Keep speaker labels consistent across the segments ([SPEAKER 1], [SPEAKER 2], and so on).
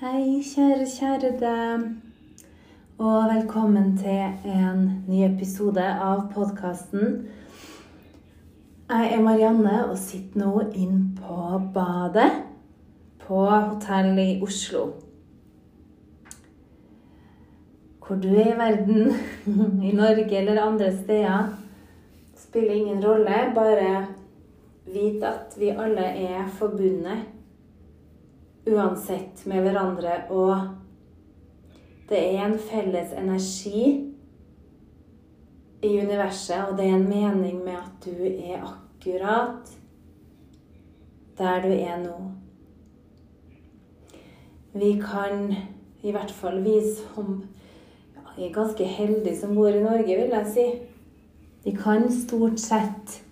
[SPEAKER 1] Hei, kjære, kjære deg. Og velkommen til en ny episode av podkasten. Jeg er Marianne og sitter nå inn på badet på hotell i Oslo. Hvor du er i verden, i Norge eller andre steder, spiller ingen rolle. Bare vit at vi alle er forbundet uansett med hverandre, og det er en felles energi i universet, og det er en mening med at du er akkurat der du er nå. Vi kan i hvert fall vi som ja, er ganske heldige som bor i Norge, vil jeg si. Vi kan stort sett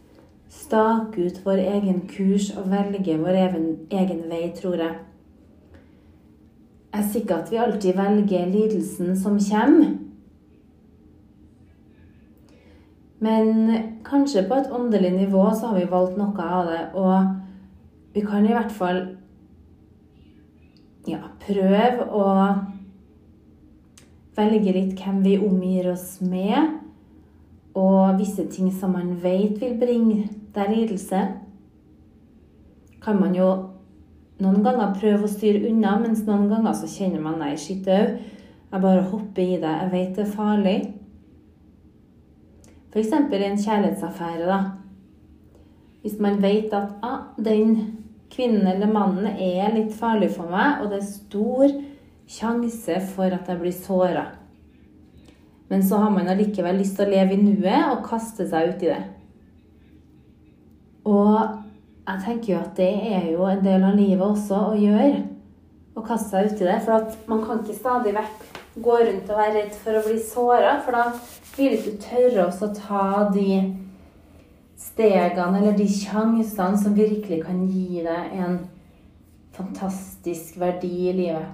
[SPEAKER 1] stake ut vår egen kurs og velge vår egen, egen vei, tror jeg. Er sikker at vi alltid velger lidelsen som kommer. Men kanskje på et åndelig nivå så har vi valgt noe av det, og vi kan i hvert fall ja, prøve å velge litt hvem vi omgir oss med, og visse ting som man vet vil bringe deg lidelse. Kan man jo noen ganger prøver å styre unna, mens noen ganger så kjenner man nei, shit au. Jeg bare hopper i det. Jeg vet det er farlig. F.eks. i en kjærlighetsaffære, da. Hvis man vet at ah, den kvinnen eller mannen er litt farlig for meg, og det er stor sjanse for at jeg blir såra. Men så har man allikevel lyst til å leve i nuet og kaste seg ut i det. Og jeg tenker jo at det er jo en del av livet også å gjøre. Å kaste seg ut i det. For at man kan ikke stadig vekk gå rundt og være redd for å bli såra. For da vil du ikke tørre å ta de stegene eller de sjansene som virkelig kan gi deg en fantastisk verdi i livet.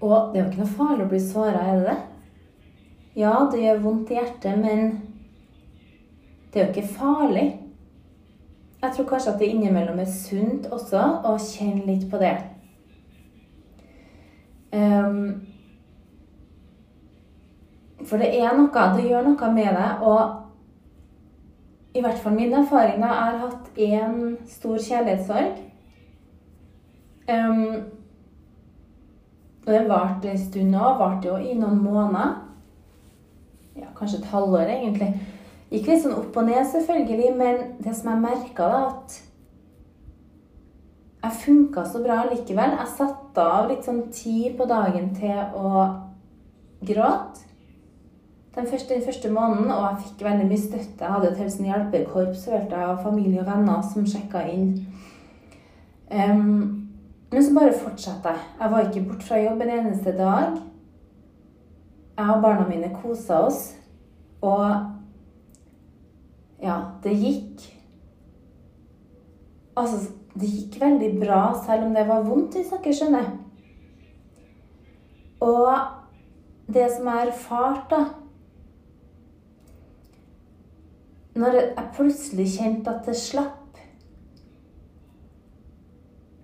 [SPEAKER 1] Og det er jo ikke noe farlig å bli såra, er det det? Ja, det gjør vondt i hjertet, men det er jo ikke farlig. Jeg tror kanskje at det innimellom er sunt også å kjenne litt på det. Um, for det er noe Det gjør noe med deg. Og i hvert fall min erfaring da, Jeg har hatt én stor kjærlighetssorg. Um, og det varte en stund òg. Varte jo i noen måneder. Ja, kanskje et halvår, egentlig. Gikk litt sånn opp og ned, selvfølgelig, men det som jeg merka, da, at jeg funka så bra likevel. Jeg satte av litt sånn tid på dagen til å gråte. Den første, den første måneden, og jeg fikk veldig mye støtte. Jeg hadde et helt sånn hjelpekorps av familie og venner som sjekka inn. Um, men så bare fortsatte jeg. Jeg var ikke borte fra jobb en eneste dag. Jeg og barna mine kosa oss. Og ja, det gikk Altså, det gikk veldig bra selv om det var vondt, hvis dere skjønner. Og det som jeg har erfart, da Når jeg plutselig kjente at det slapp,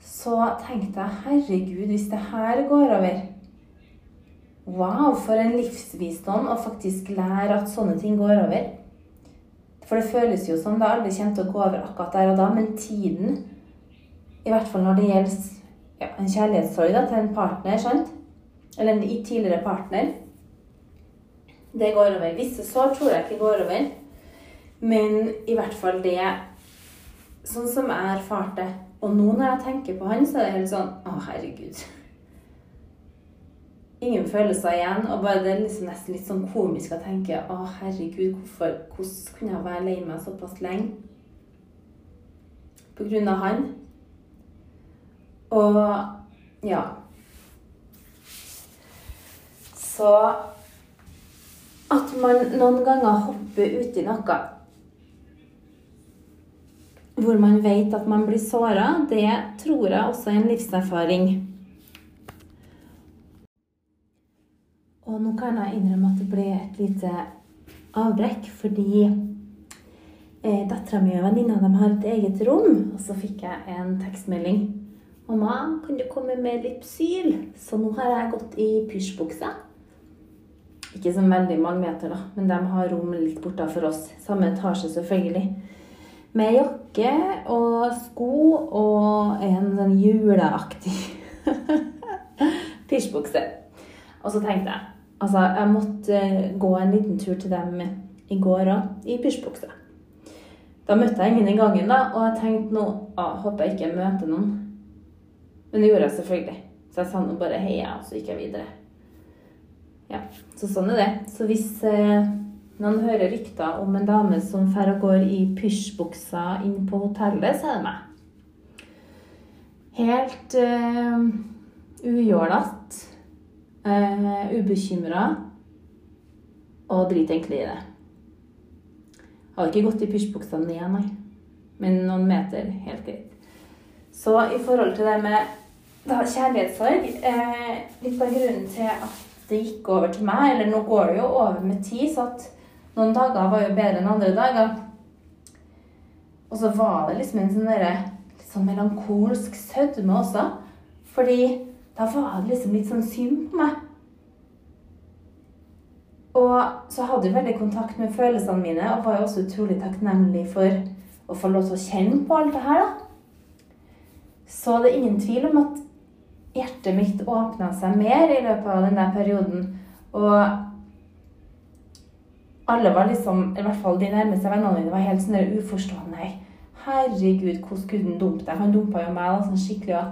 [SPEAKER 1] så tenkte jeg herregud, hvis det her går over Wow, for en livsvisdom å faktisk lære at sånne ting går over. For det føles jo som det aldri kommer til å gå over akkurat der og da, men tiden, i hvert fall når det gjelder ja, en kjærlighetssorg til en partner, sant? eller en tidligere partner Det går over. Visse sår tror jeg ikke går over, men i hvert fall det Sånn som jeg erfarte. Og nå når jeg tenker på han, så er det helt sånn Å, herregud ingen følelser igjen. Og bare det er liksom nesten litt sånn komisk å tenke å herregud, hvorfor, hvordan kunne jeg være lei meg såpass lenge? På grunn av han. Og ja. Så at man noen ganger hopper uti noe hvor man vet at man blir såra, det tror jeg også er en livserfaring. Og nå kan jeg innrømme at det ble et lite avbrekk, fordi eh, dattera mi og venninna har et eget rom. Og så fikk jeg en tekstmelding. 'Mamma, kan du komme med Lipsyl?' Så nå har jeg gått i pysjbukse. Ikke så veldig mange meter, da, men de har rom litt bortafor oss. Samme etasje, selvfølgelig. Med jakke og sko og en sånn juleaktig pysjbukse. Og så tenkte jeg Altså, jeg måtte gå en liten tur til dem i går òg, i pysjbukse. Da møtte jeg ingen i gangen, da, og jeg tenkte nå ah, håper jeg ikke møter noen. Men det gjorde jeg selvfølgelig. Så jeg sa nå bare hei, og så gikk jeg videre. Ja, Så sånn er det. Så hvis eh, noen hører rykter om en dame som drar og går i pysjbuksa inn på hotellet, så er det meg. Helt eh, ujålete, uh, ubekymra og driter egentlig i det. har ikke gått i pysjbuksa ned, nei. Men noen meter, helt greit. Så i forhold til det med da, kjærlighetssorg eh, Litt av grunnen til at det gikk over til meg, eller nå går det jo over med tid, så at noen dager var jo bedre enn andre dager. Og så var det liksom en sånn derre litt sånn melankolsk sødme også. Fordi da var det liksom litt sånn synd på meg. Og så hadde jeg veldig kontakt med følelsene mine, og var jo også utrolig takknemlig for å få lov til å kjenne på alt det her, da. Så det er ingen tvil om at hjertet mitt åpna seg mer i løpet av den der perioden. Og alle var liksom, i hvert fall de nærmeste vennene mine, var helt sånn uforstående. Herregud, hvordan kunne han dumpe deg? Han dumpa jo meg da, sånn skikkelig. Og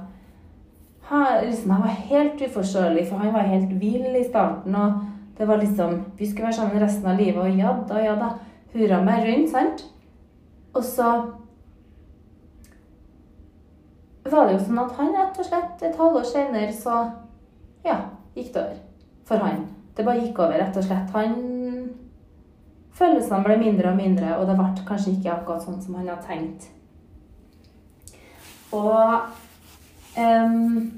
[SPEAKER 1] her, liksom, han var helt uforståelig, for han var helt vill i starten. og det var liksom Vi skulle være sammen resten av livet, og ja da, ja da. Hurra meg rundt, sant? Og så var det jo sånn at han rett og slett et halvår senere så ja, gikk det over for han. Det bare gikk over, rett og slett. Han Følelsene ble mindre og mindre, og det ble kanskje ikke akkurat sånn som han hadde tenkt. Og um,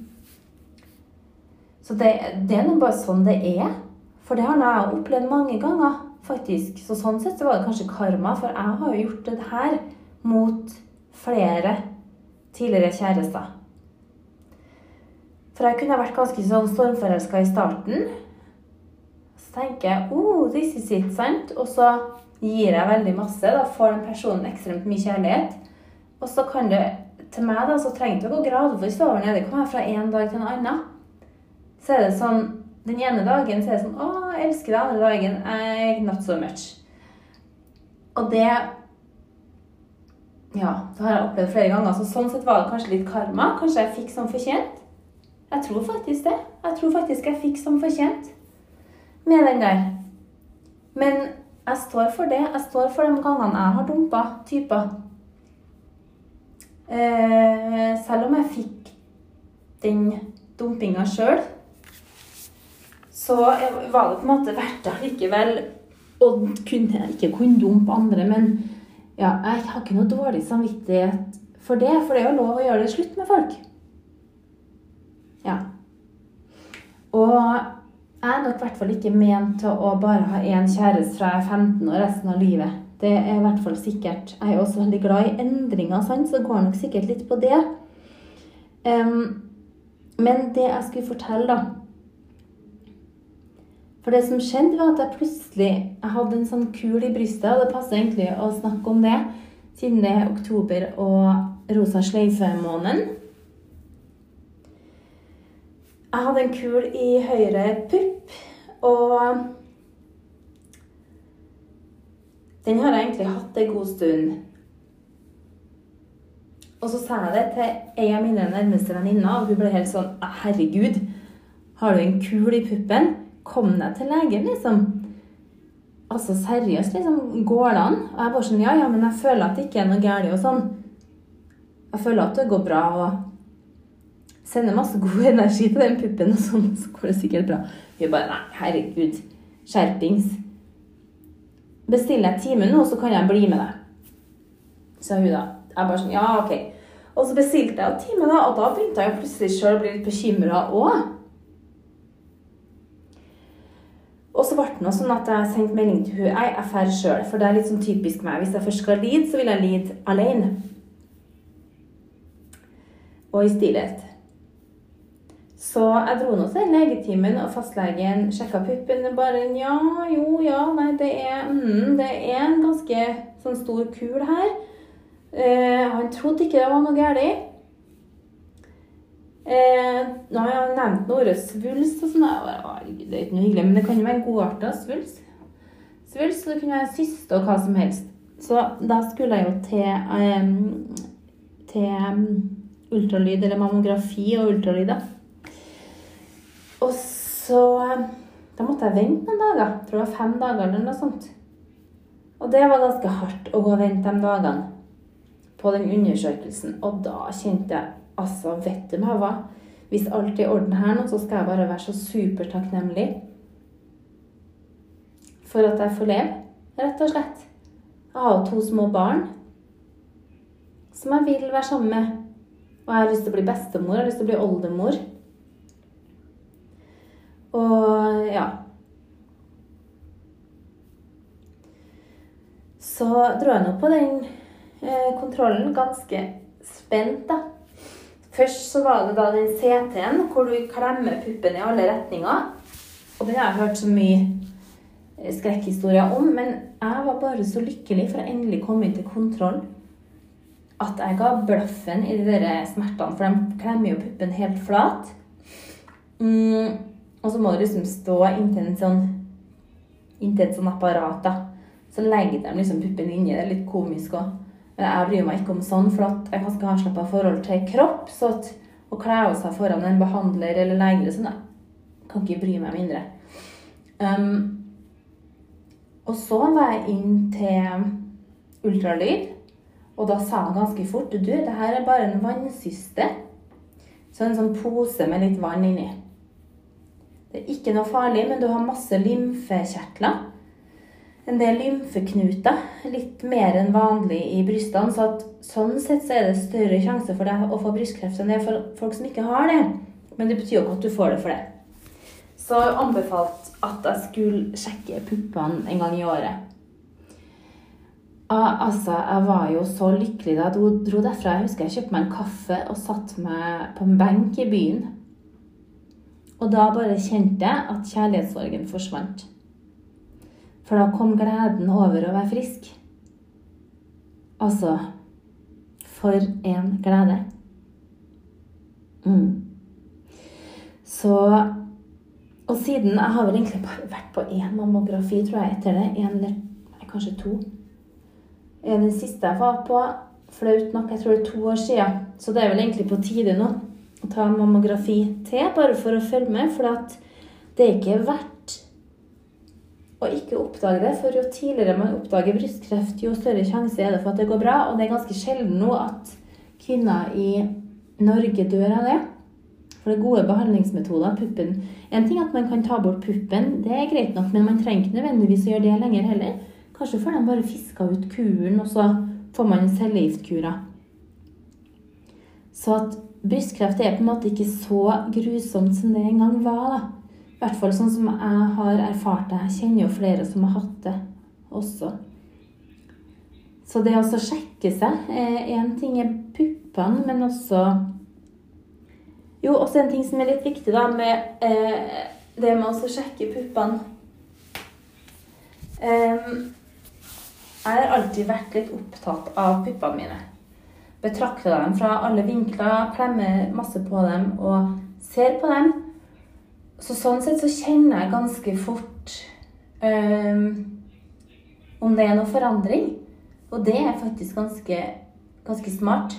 [SPEAKER 1] Så det, det er nå bare sånn det er. For det har jeg opplevd mange ganger, faktisk. Så sånn sett så var det kanskje karma, for jeg har jo gjort det her mot flere tidligere kjærester. For jeg kunne vært ganske sånn stormforelska i starten. Så tenker jeg oh, this is it, sant? Og så gir jeg veldig masse. Da får den personen ekstremt mye kjærlighet. Og så kan det til meg da, så trenger det å gå gradvis over nede. Være fra en dag til en annen. Så er det sånn Den ene dagen så er det sånn Å, jeg elsker deg. Andre dagen jeg not so much. Og det ja, det har jeg opplevd flere ganger. Så sånn sett var det kanskje litt karma. Kanskje jeg fikk som fortjent. Jeg tror faktisk det. Jeg tror faktisk jeg fikk som fortjent med den der. Men jeg står for det. Jeg står for de gangene jeg har dumpa typer. Eh, selv om jeg fikk den dumpinga sjøl, så var det på en måte verdt det likevel Og kunne, ikke kunne dumpe andre, men ja, jeg har ikke noe dårlig samvittighet for det, for det er jo lov å gjøre det slutt med folk. Ja. Og jeg er nok i hvert fall ikke ment til å bare ha én kjæreste fra jeg er 15 og resten av livet. Det er i hvert fall sikkert. Jeg er også veldig glad i endringer, sant? så det går nok sikkert litt på det. Um, men det jeg skulle fortelle, da For det som skjedde, var at jeg plutselig jeg hadde en sånn kul i brystet, og det passer egentlig å snakke om det siden det er oktober og rosa sløyfe-måneden. Jeg hadde en kul i høyre pupp, og den har jeg egentlig hatt en god stund. Og så sa jeg det til ei av mine nærmeste venninner, og hun ble helt sånn Herregud, har du en kul i puppen? Kom deg til legen, liksom. Altså seriøst, liksom. Går det an? Og jeg bare sånn Ja, ja, men jeg føler at det ikke er noe galt og sånn. Jeg føler at det går bra og sender masse god energi til den puppen, og sånn, så går det sikkert bra. Hun bare Nei, herregud. Skjerpings. Bestiller jeg time nå, så kan jeg bli med deg. Sa hun da. Jeg bare sånn Ja, OK. Og så bestilte jeg time, da, og da begynte jeg plutselig sjøl å bli litt bekymra òg. Og så ble det noe sånn at jeg sendte melding til hun, Jeg er drar sjøl, for det er litt sånn typisk meg. Hvis jeg først skal lide, så vil jeg lide alene. Og i stillhet. Så jeg dro nå til legetimen, og fastlegen sjekka puppen. Bare ja, jo, ja, nei, det er, mm, det er en ganske sånn stor kul her. Eh, han trodde ikke det var noe galt. Eh, jeg nevnt ordet svulst og sånn. Det er ikke noe hyggelig, men det kan jo være godarta svulst. Svulst, det kunne være syste og hva som helst. Så da skulle jeg jo til, um, til ultralyd, eller mammografi og ultralyd, da. Og så Da måtte jeg vente noen dager. Jeg tror det var fem dager eller noe sånt. Og det var ganske hardt å gå og vente de dagene på den undersøkelsen. Og da kjente jeg Altså, vet du meg hva? Hvis alt er i orden her nå, så skal jeg bare være så supertakknemlig for at jeg får leve, rett og slett. Jeg har to små barn som jeg vil være sammen med. Og jeg har lyst til å bli bestemor, jeg har lyst til å bli oldemor. Og ja. Så dro jeg nå på den eh, kontrollen ganske spent, da. Først så var det da den CT-en hvor du klemmer puppen i alle retninger. Og den har jeg hørt så mye eh, skrekkhistorier om. Men jeg var bare så lykkelig for å endelig komme inn til kontroll at jeg ga bløffen i de der smertene. For de klemmer jo puppen helt flat. Mm, og så må du liksom stå inntil en sånn inntil et sånn apparat. da. Så legger de liksom puppen inni. Det er litt komisk òg. Jeg bryr meg ikke om sånn, for at jeg har ha slappa forhold til kropp. Så at å kle av seg foran en behandler eller lege sånn, jeg kan ikke bry meg mindre. Um, og så var jeg inn til ultralyd, og da sa han ganske fort Du, det her er bare en vannsyste. Så en sånn pose med litt vann inni. Det er ikke noe farlig, men du har masse lymfekjertler en del lymfeknuter, litt mer enn vanlig i brystene. Så at, sånn sett så er det større sjanse for deg å få brystkreft enn det er for folk som ikke har det. Men det betyr jo ikke at du får det for det. Så jeg anbefalt at jeg skulle sjekke puppene en gang i året. Altså, jeg var jo så lykkelig da jeg dro derfra. Jeg husker jeg kjøpte meg en kaffe og satte meg på en benk i byen. Og da bare kjente jeg at kjærlighetssorgen forsvant. For da kom gleden over å være frisk. Altså For en glede. Mm. Så Og siden Jeg har vel egentlig bare vært på én mammografi, tror jeg, etter det. En eller kanskje to. Den siste jeg var på, flaut nok, jeg tror det er to år siden. Så det er vel egentlig på tide nå ta mammografi til, bare for å følge med. For det er ikke verdt å ikke oppdage det. For jo tidligere man oppdager brystkreft, jo større sjanse er det for at det går bra. Og det er ganske sjelden nå at kvinner i Norge dør av det. For det er gode behandlingsmetoder. Puppen En ting at man kan ta bort puppen, det er greit nok, men man trenger ikke nødvendigvis å gjøre det lenger heller. Kanskje får de bare fiska ut kuren, og så får man cellegiftkurer. Så at brystkreft er på en måte ikke så grusomt som det en gang var. da. I hvert fall sånn som jeg har erfart det. Jeg kjenner jo flere som har hatt det også. Så det å sjekke seg Én ting er puppene, men også Jo, også en ting som er litt viktig, da, med eh, det med å sjekke puppene. Um, jeg har alltid vært litt opptatt av puppene mine. Betrakter dem fra alle vinkler, klemmer masse på dem og ser på dem. Så sånn sett så kjenner jeg ganske fort um, om det er noe forandring. Og det er faktisk ganske, ganske smart.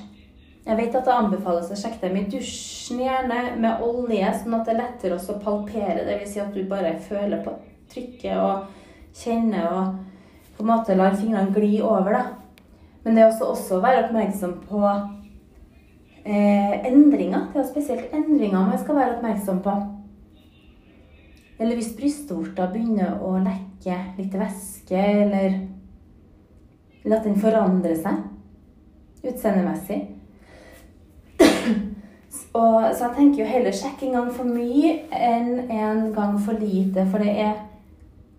[SPEAKER 1] Jeg vet at det anbefales å sjekke dem i dusjen, gjerne med olje, sånn at det er lettere å palpere. Det vil si at du bare føler på trykket og kjenner og på en måte lar fingrene gli over. da. Men det er også, å være oppmerksom på eh, endringer. Det er spesielt endringer man skal være oppmerksom på. Eller hvis brystvorta begynner å lekke litt væske, eller, eller at den forandrer seg utseendemessig. Og, så jeg tenker jo heller sjekk en gang for mye enn en gang for lite. For det er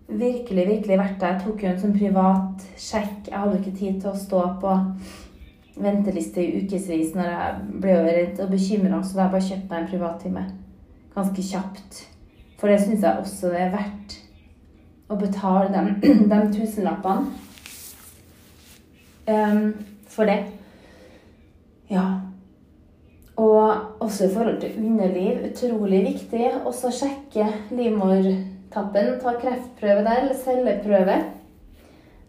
[SPEAKER 1] virkelig, virkelig vært der. Jeg tok jo en sånn privat sjekk. Jeg hadde ikke tid til å stå på venteliste i ukevis når jeg ble redd og bekymra, så da jeg bare kjøpt meg en privattime. ganske kjapt. For det syns jeg også det er verdt å betale de, de tusenlappene um, for det. Ja. Og også i forhold til underliv, utrolig viktig også sjekke livmortappen. Ta kreftprøve der, eller celleprøve.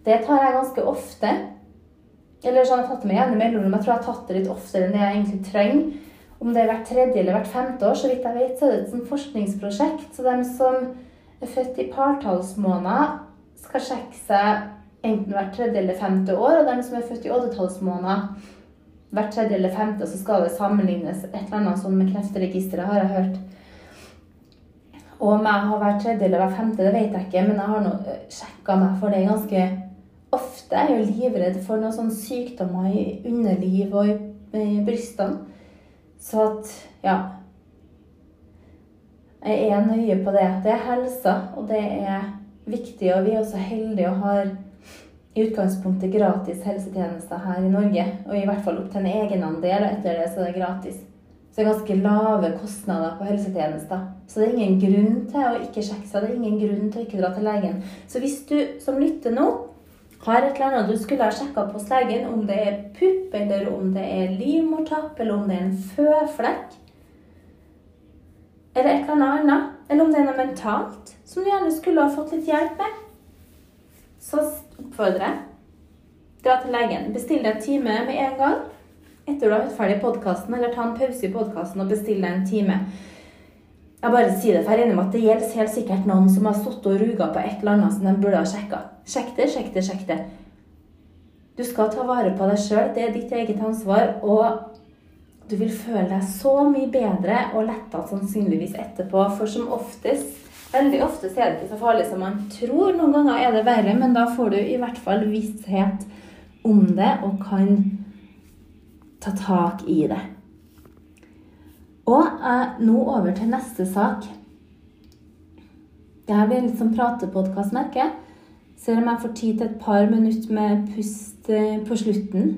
[SPEAKER 1] Det tar jeg ganske ofte. Eller sånn, jeg tatt det med jevne mellomrom. Jeg tror jeg har tatt det litt oftere enn det jeg egentlig trenger. Om det er hvert tredje eller hvert femte år, så vidt jeg vet, så er det et forskningsprosjekt. Så dem som er født i partallsmåneder, skal sjekke seg enten hvert tredje eller femte år. Og dem som er født i oddetallsmåneder, hvert tredje eller femte, så skal det sammenlignes et eller annet sånn med Kreftregisteret, har jeg hørt. Og om jeg har vært tredje eller hver femte, det vet jeg ikke, men jeg har nå sjekka meg for det ganske ofte. Jeg er jo livredd for noen sånne sykdommer i underliv og i, i brystene. Så at ja. Jeg er nøye på det. Det er helsa, og det er viktig. Og vi er også heldige og har i utgangspunktet gratis helsetjenester her i Norge. Og i hvert fall opp til en egenandel, og etter det så er det gratis. Så det er ganske lave kostnader på helsetjenester. Så det er ingen grunn til å ikke sjekke seg. Det er ingen grunn til å ikke dra til legen. Så hvis du som lytter nå har et eller annet du skulle ha sjekka på hos legen, om det er pupp, eller om det er livmortapp, eller om det er en føflekk, eller et eller annet, eller om det er noe mentalt som du gjerne skulle ha fått litt hjelp med, så oppfordrer jeg dra til legen. Bestill deg en time med en gang etter du har hørt ferdig podkasten, eller ta en pause i podkasten og bestille deg en time. Jeg bare sier det, for jeg regner med at det gjelder helt sikkert noen som har stått og ruga på et eller annet som de burde ha sjekka. Sjekk det, sjekk det, sjekk det. Du skal ta vare på deg sjøl. Det er ditt eget ansvar. Og du vil føle deg så mye bedre og letta sannsynligvis etterpå. For som oftest Veldig ofte er det ikke så farlig som man tror. Noen ganger er det verre, men da får du i hvert fall visshet om det og kan ta tak i det. Og eh, nå over til neste sak. Dette blir litt som pratepodkast, merker jeg. Ser om jeg får tid til et par minutter med pust eh, på slutten.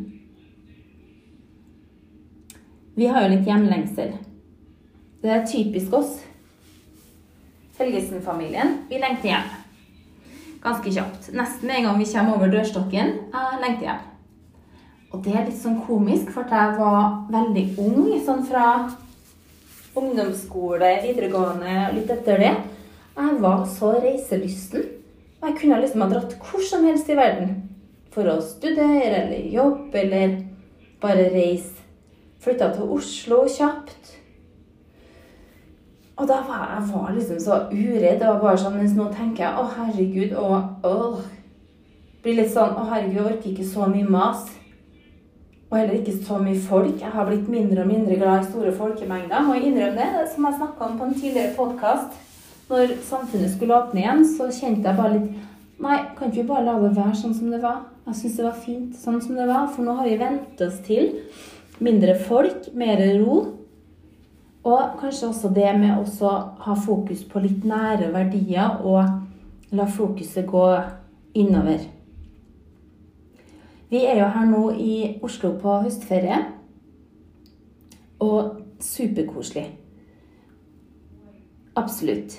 [SPEAKER 1] Vi har jo litt hjemlengsel. Det er typisk oss. Helgesen-familien. Vi lengter hjem. Ganske kjapt. Nesten med en gang vi kommer over dørstokken, jeg lengter hjem. Og det er litt sånn komisk, for jeg var veldig ung, sånn fra ungdomsskole, videregående og litt etter det. Jeg var så reiselysten. Og jeg kunne liksom ha dratt hvor som helst i verden for å studere eller jobbe eller bare reise. Flytta til Oslo kjapt. Og da var jeg var liksom så uredd. Det var bare sånn, Mens nå tenker jeg å herregud og åh. Blir litt sånn å herregud, jeg orker ikke så mye mas. Og heller ikke så mye folk. Jeg har blitt mindre og mindre glad i store folkemengder. Og jeg innrømme det, som jeg snakka om på en tidligere podkast. Når samfunnet skulle åpne igjen, så kjente jeg bare litt Nei, kan ikke vi bare la det være sånn som det var? Jeg syns det var fint sånn som det var, for nå har vi vent oss til mindre folk, mer ro. Og kanskje også det med å ha fokus på litt nære verdier og la fokuset gå innover. Vi er jo her nå i Oslo på høstferie. Og superkoselig. Absolutt.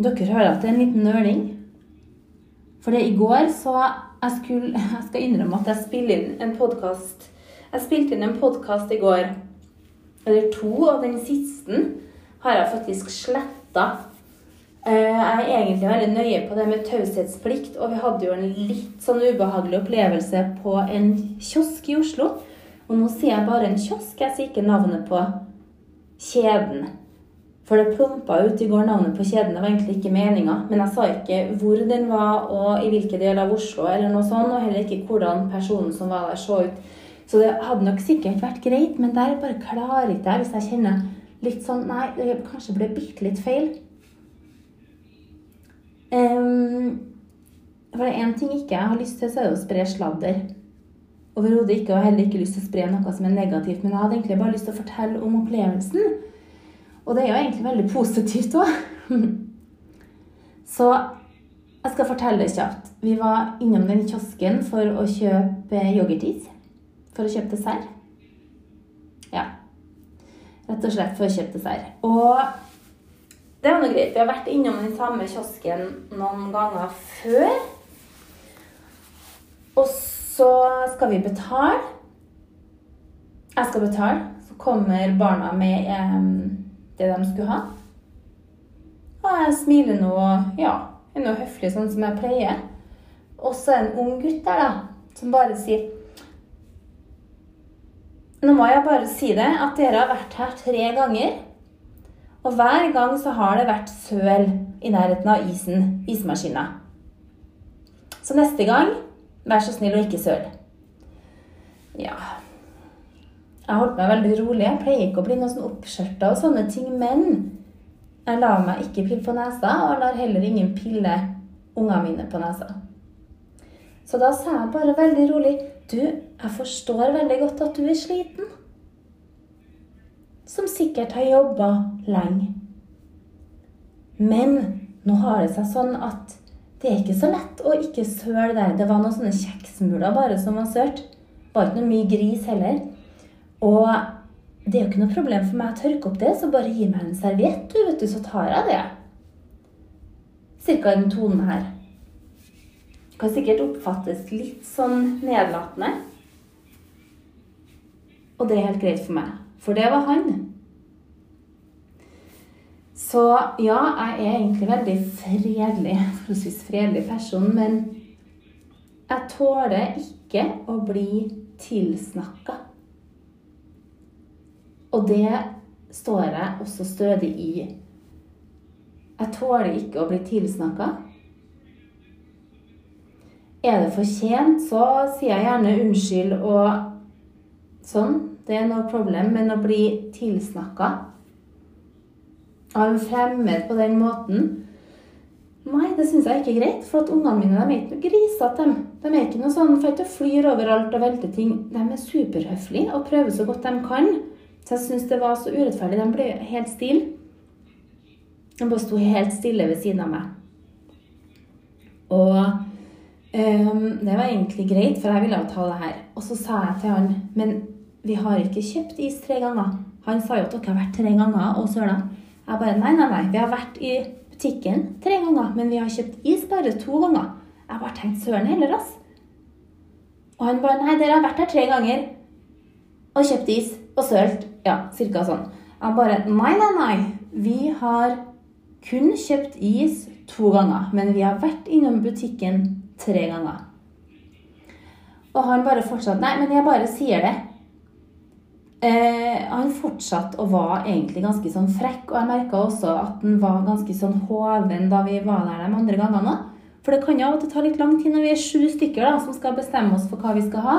[SPEAKER 1] Dere hører at det er en liten nøling. For det i går så jeg, skulle, jeg skal innrømme at jeg spiller inn en podkast. Jeg spilte inn en podkast i går, eller to, og den siste har jeg faktisk sletta. Eh, jeg er egentlig veldig nøye på det med taushetsplikt, og vi hadde jo en litt sånn ubehagelig opplevelse på en kiosk i Oslo. Og nå sier jeg bare en kiosk, jeg sier ikke navnet på kjeden. For det plumpa ut i går navnet på kjeden. Det var egentlig ikke meninga. Men jeg sa ikke hvor den var, og i hvilken del av Oslo, eller noe sånt, og heller ikke hvordan personen som var der, så ut. Så det hadde nok sikkert vært greit, men der bare klarer ikke jeg hvis jeg kjenner litt sånn Nei, det kanskje ble bitte litt feil. For det er én ting ikke jeg har lyst til, så er det å spre sladder. Overhodet ikke, og heller ikke lyst til å spre noe som er negativt. Men jeg hadde egentlig bare lyst til å fortelle om opplevelsen. Og det er jo egentlig veldig positivt òg. Så jeg skal fortelle det kjapt. Vi var innom den kiosken for å kjøpe yoghurtis. For å kjøpe dessert. Ja. Rett og slett for å kjøpe dessert. Og det var noe greit. Vi har vært innom den samme kiosken noen ganger før. Og så skal vi betale. Jeg skal betale. Så kommer barna med eh, det de skulle ha. Og jeg smiler nå og ja, er nå høflig sånn som jeg pleier. Og så er det en ung gutt der, da, som bare sier Nå må jeg bare si det, at dere har vært her tre ganger. Og hver gang så har det vært søl i nærheten av isen, ismaskina. Så neste gang, vær så snill og ikke søl. Ja Jeg holdt meg veldig rolig. Jeg pleier ikke å bli noe sånn oppskjørta og sånne ting, men jeg lar meg ikke pille på nesa, og lar heller ingen pille ungene mine på nesa. Så da sa jeg bare veldig rolig Du, jeg forstår veldig godt at du er sliten. Som sikkert har jobba lenge. Men nå har det seg sånn at det er ikke så lett å ikke søle der. Det var noen sånne kjeksmuler bare som var sølt. Var ikke noe mye gris heller. Og det er jo ikke noe problem for meg å tørke opp det, så bare gi meg en serviett, du, vet du, så tar jeg det. Cirka den tonen her kan sikkert oppfattes litt sånn nedlatende. Og det er helt greit for meg, for det var han. Så ja, jeg er egentlig veldig fredelig, forholdsvis fredelig person, men jeg tåler ikke å bli tilsnakka. Og det står jeg også stødig i. Jeg tåler ikke å bli tilsnakka. Er det for sent, så sier jeg gjerne unnskyld og sånn. Det er noe problem. Men å bli tilsnakka av en fremmed på den måten Nei, det syns jeg ikke er greit. For at ungene mine de er ikke noe grisete. De. er ikke noe sånn, får ikke flyr overalt og velter ting. De er superhøflige og prøver så godt de kan. Så jeg syns det var så urettferdig. De ble helt stille. De bare sto helt stille ved siden av meg. Og Um, det var egentlig greit, for jeg ville jo ta det her. Og så sa jeg til han Men vi har ikke kjøpt is tre ganger. Han sa jo at dere har vært tre ganger og søla. Jeg bare nei, nei, nei. Vi har vært i butikken tre ganger, men vi har kjøpt is bare to ganger. Jeg bare tenkte søren heller, ass. Og han bare nei, dere har vært her tre ganger og kjøpt is og sølt. Ja, cirka sånn. Jeg bare nei, nei, nei. Vi har kun kjøpt is to ganger, men vi har vært innom butikken tre ganger. Og han bare fortsatte Nei, men jeg bare sier det. Eh, han fortsatte og var egentlig ganske sånn frekk, og jeg merka også at han var ganske sånn hoven da vi var der de andre gangene. For det kan jo av og til ta litt lang tid når vi er sju stykker da, som skal bestemme oss for hva vi skal ha.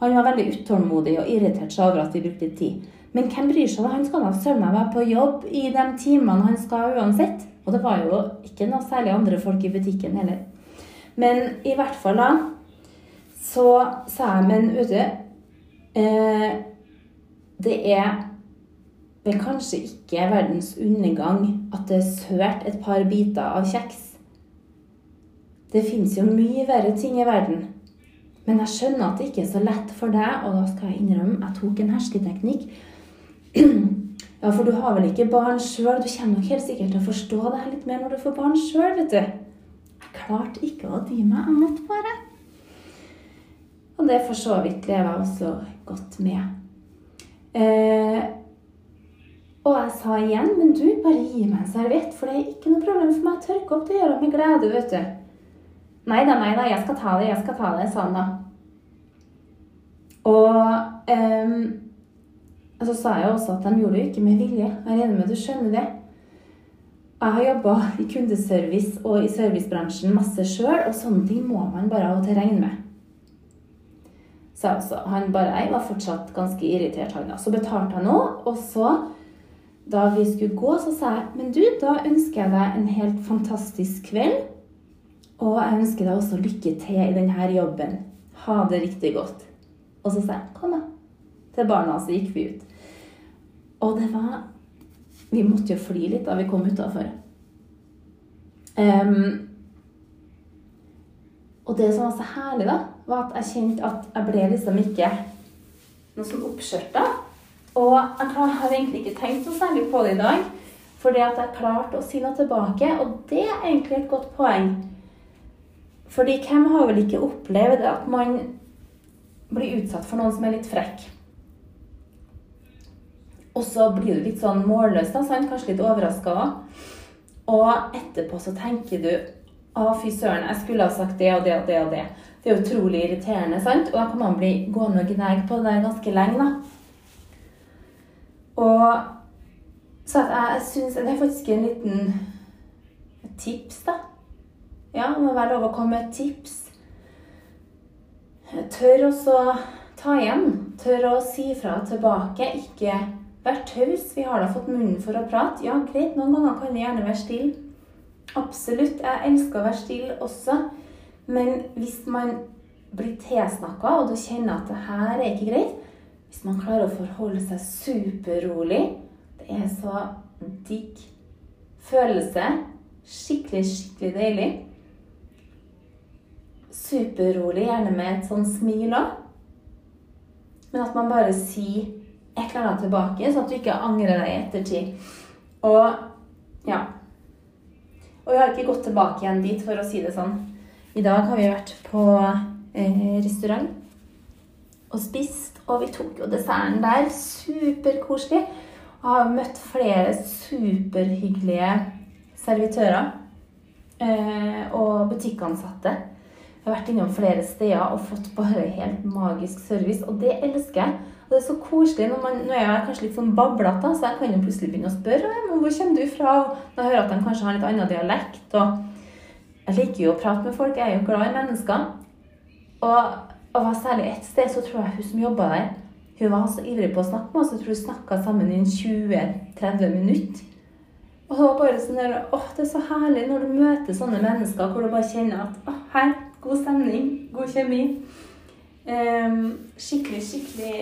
[SPEAKER 1] Han var veldig utålmodig og irritert seg over at vi brukte tid. Men hvem bryr seg? da? Han skal da søren meg være på jobb i de timene han skal uansett. Og det var jo ikke noe særlig andre folk i butikken heller. Men i hvert fall da så sa jeg, men vet du eh, Det er vel kanskje ikke verdens undergang at det er sølt et par biter av kjeks. Det fins jo mye verre ting i verden. Men jeg skjønner at det ikke er så lett for deg, og da skal jeg innrømme jeg tok en hersketeknikk. Ja, for du har vel ikke barn sjøl? Du kommer nok helt sikkert til å forstå det her litt mer når du får barn sjøl, vet du Jeg klarte ikke å dy meg. Jeg måtte bare. Og det for så vidt lever jeg også godt med. Eh, og jeg sa igjen, men du, bare gi meg en serviett, for det er ikke noe problem for meg å tørke opp. Det gjør med glede, vet du. Nei da, nei da, jeg skal ta det, jeg skal ta det, sa han da. Og eh, så sa jeg også at de gjorde det ikke med vilje. Jeg regner med du skjønner det. Jeg har jobba i kundeservice og i servicebransjen masse sjøl, og sånne ting må man bare av og til regne med. Så så han bare Jeg var fortsatt ganske irritert, han. Så betalte han òg, og så, da vi skulle gå, så sa jeg Men du, da ønsker jeg deg en helt fantastisk kveld. Og jeg ønsker deg også lykke til i denne jobben. Ha det riktig godt. Og så sa jeg kom, da. Til barna, så gikk vi ut. Og det var vi måtte jo fly litt da vi kom utafor. Um, og det som var så herlig, da, var at jeg kjente at jeg ble liksom ikke noe sånn oppskjørta. Og jeg har egentlig ikke tenkt noe særlig på det i dag, fordi at jeg klarte å si noe tilbake, og det er egentlig et godt poeng. Fordi hvem har vel ikke opplevd at man blir utsatt for noen som er litt frekk? Og så blir du litt sånn målløs, da, sant? kanskje litt overraska òg. Og etterpå så tenker du å, fy søren, jeg skulle ha sagt det og det og det og det. Det er utrolig irriterende, sant? Og da kan man bli gående og gnage på det der ganske lenge, da. Og så jeg, jeg syns Det er faktisk en liten tips, da. Ja, det må være lov å komme med et tips. Tør også ta igjen. Tør å si fra tilbake. Ikke vær taus. Vi har da fått munnen for å prate. Ja, greit, noen ganger kan det gjerne være stille. Absolutt. Jeg elsker å være stille også. Men hvis man blir tilsnakka, og du kjenner at det her er ikke greit Hvis man klarer å forholde seg superrolig Det er så digg følelse. Skikkelig, skikkelig deilig. Superrolig, gjerne med et sånn smil òg. Men at man bare sier et eller annet tilbake, så at du ikke angrer deg i ettertid. Og ja. Og jeg har ikke gått tilbake igjen dit, for å si det sånn. I dag har vi vært på eh, restaurant og spist, og vi tok jo desserten der. Superkoselig. Og har møtt flere superhyggelige servitører eh, og butikkansatte. Jeg har vært innom flere steder og fått bare helt magisk service, og det elsker jeg. Og det er så koselig når man, Nå er jeg kanskje litt sånn bablete, så jeg kan jo plutselig begynne å spørre men hvor kommer du fra. Og jeg hører at de kanskje har litt annen dialekt. og Jeg liker jo å prate med folk, jeg er jo glad i mennesker. Og, og særlig ett sted så tror jeg hun som jobba der, hun var så ivrig på å snakke med oss. Jeg tror hun snakka sammen i 20-30 minutter. Og det var bare sånn der, åh, Det er så herlig når du møter sånne mennesker hvor du bare kjenner at åh, her, god stemning, god kjemi. Um, skikkelig, skikkelig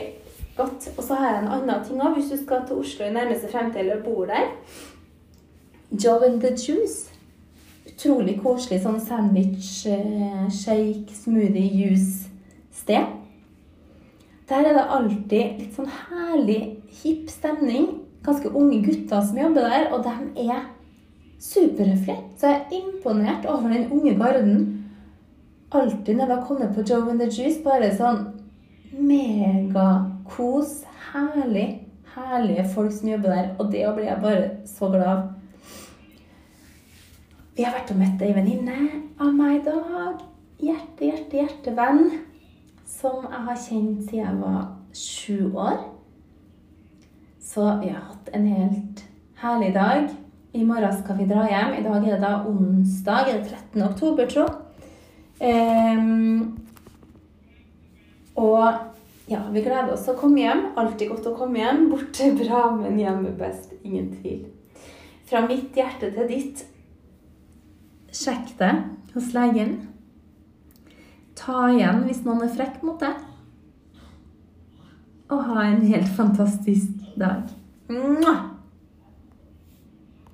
[SPEAKER 1] godt. Og så har jeg en annen ting òg, hvis du skal til Oslo i nærmeste fremtid eller bor der. Joe and the Juice. Utrolig koselig sånn sandwich, eh, shake, smoothie, juice-sted. Der er det alltid litt sånn herlig, hipp stemning. Ganske unge gutter som jobber der, og de er superhøflige. Så jeg er imponert over den unge garden. Alltid når jeg kommer på Joe and the Juice, bare sånn megakos. Herlig. Herlige folk som jobber der. Og det blir jeg bare så glad av. Vi har vært og møtt ei venninne av meg i dag. Hjerte, hjerte, hjertevenn. Som jeg har kjent siden jeg var sju år. Så vi har hatt en helt herlig dag. I morgen skal vi dra hjem. I dag er det da onsdag, er det 13. oktober, tro. Um, og ja, vi gleder oss til å komme hjem. Alltid godt å komme hjem. Borte bra, men hjemme best. Ingen tvil. Fra mitt hjerte til ditt. Sjekk det hos legen. Ta igjen hvis noen er frekk mot deg. Og ha en helt fantastisk dag. Mwah!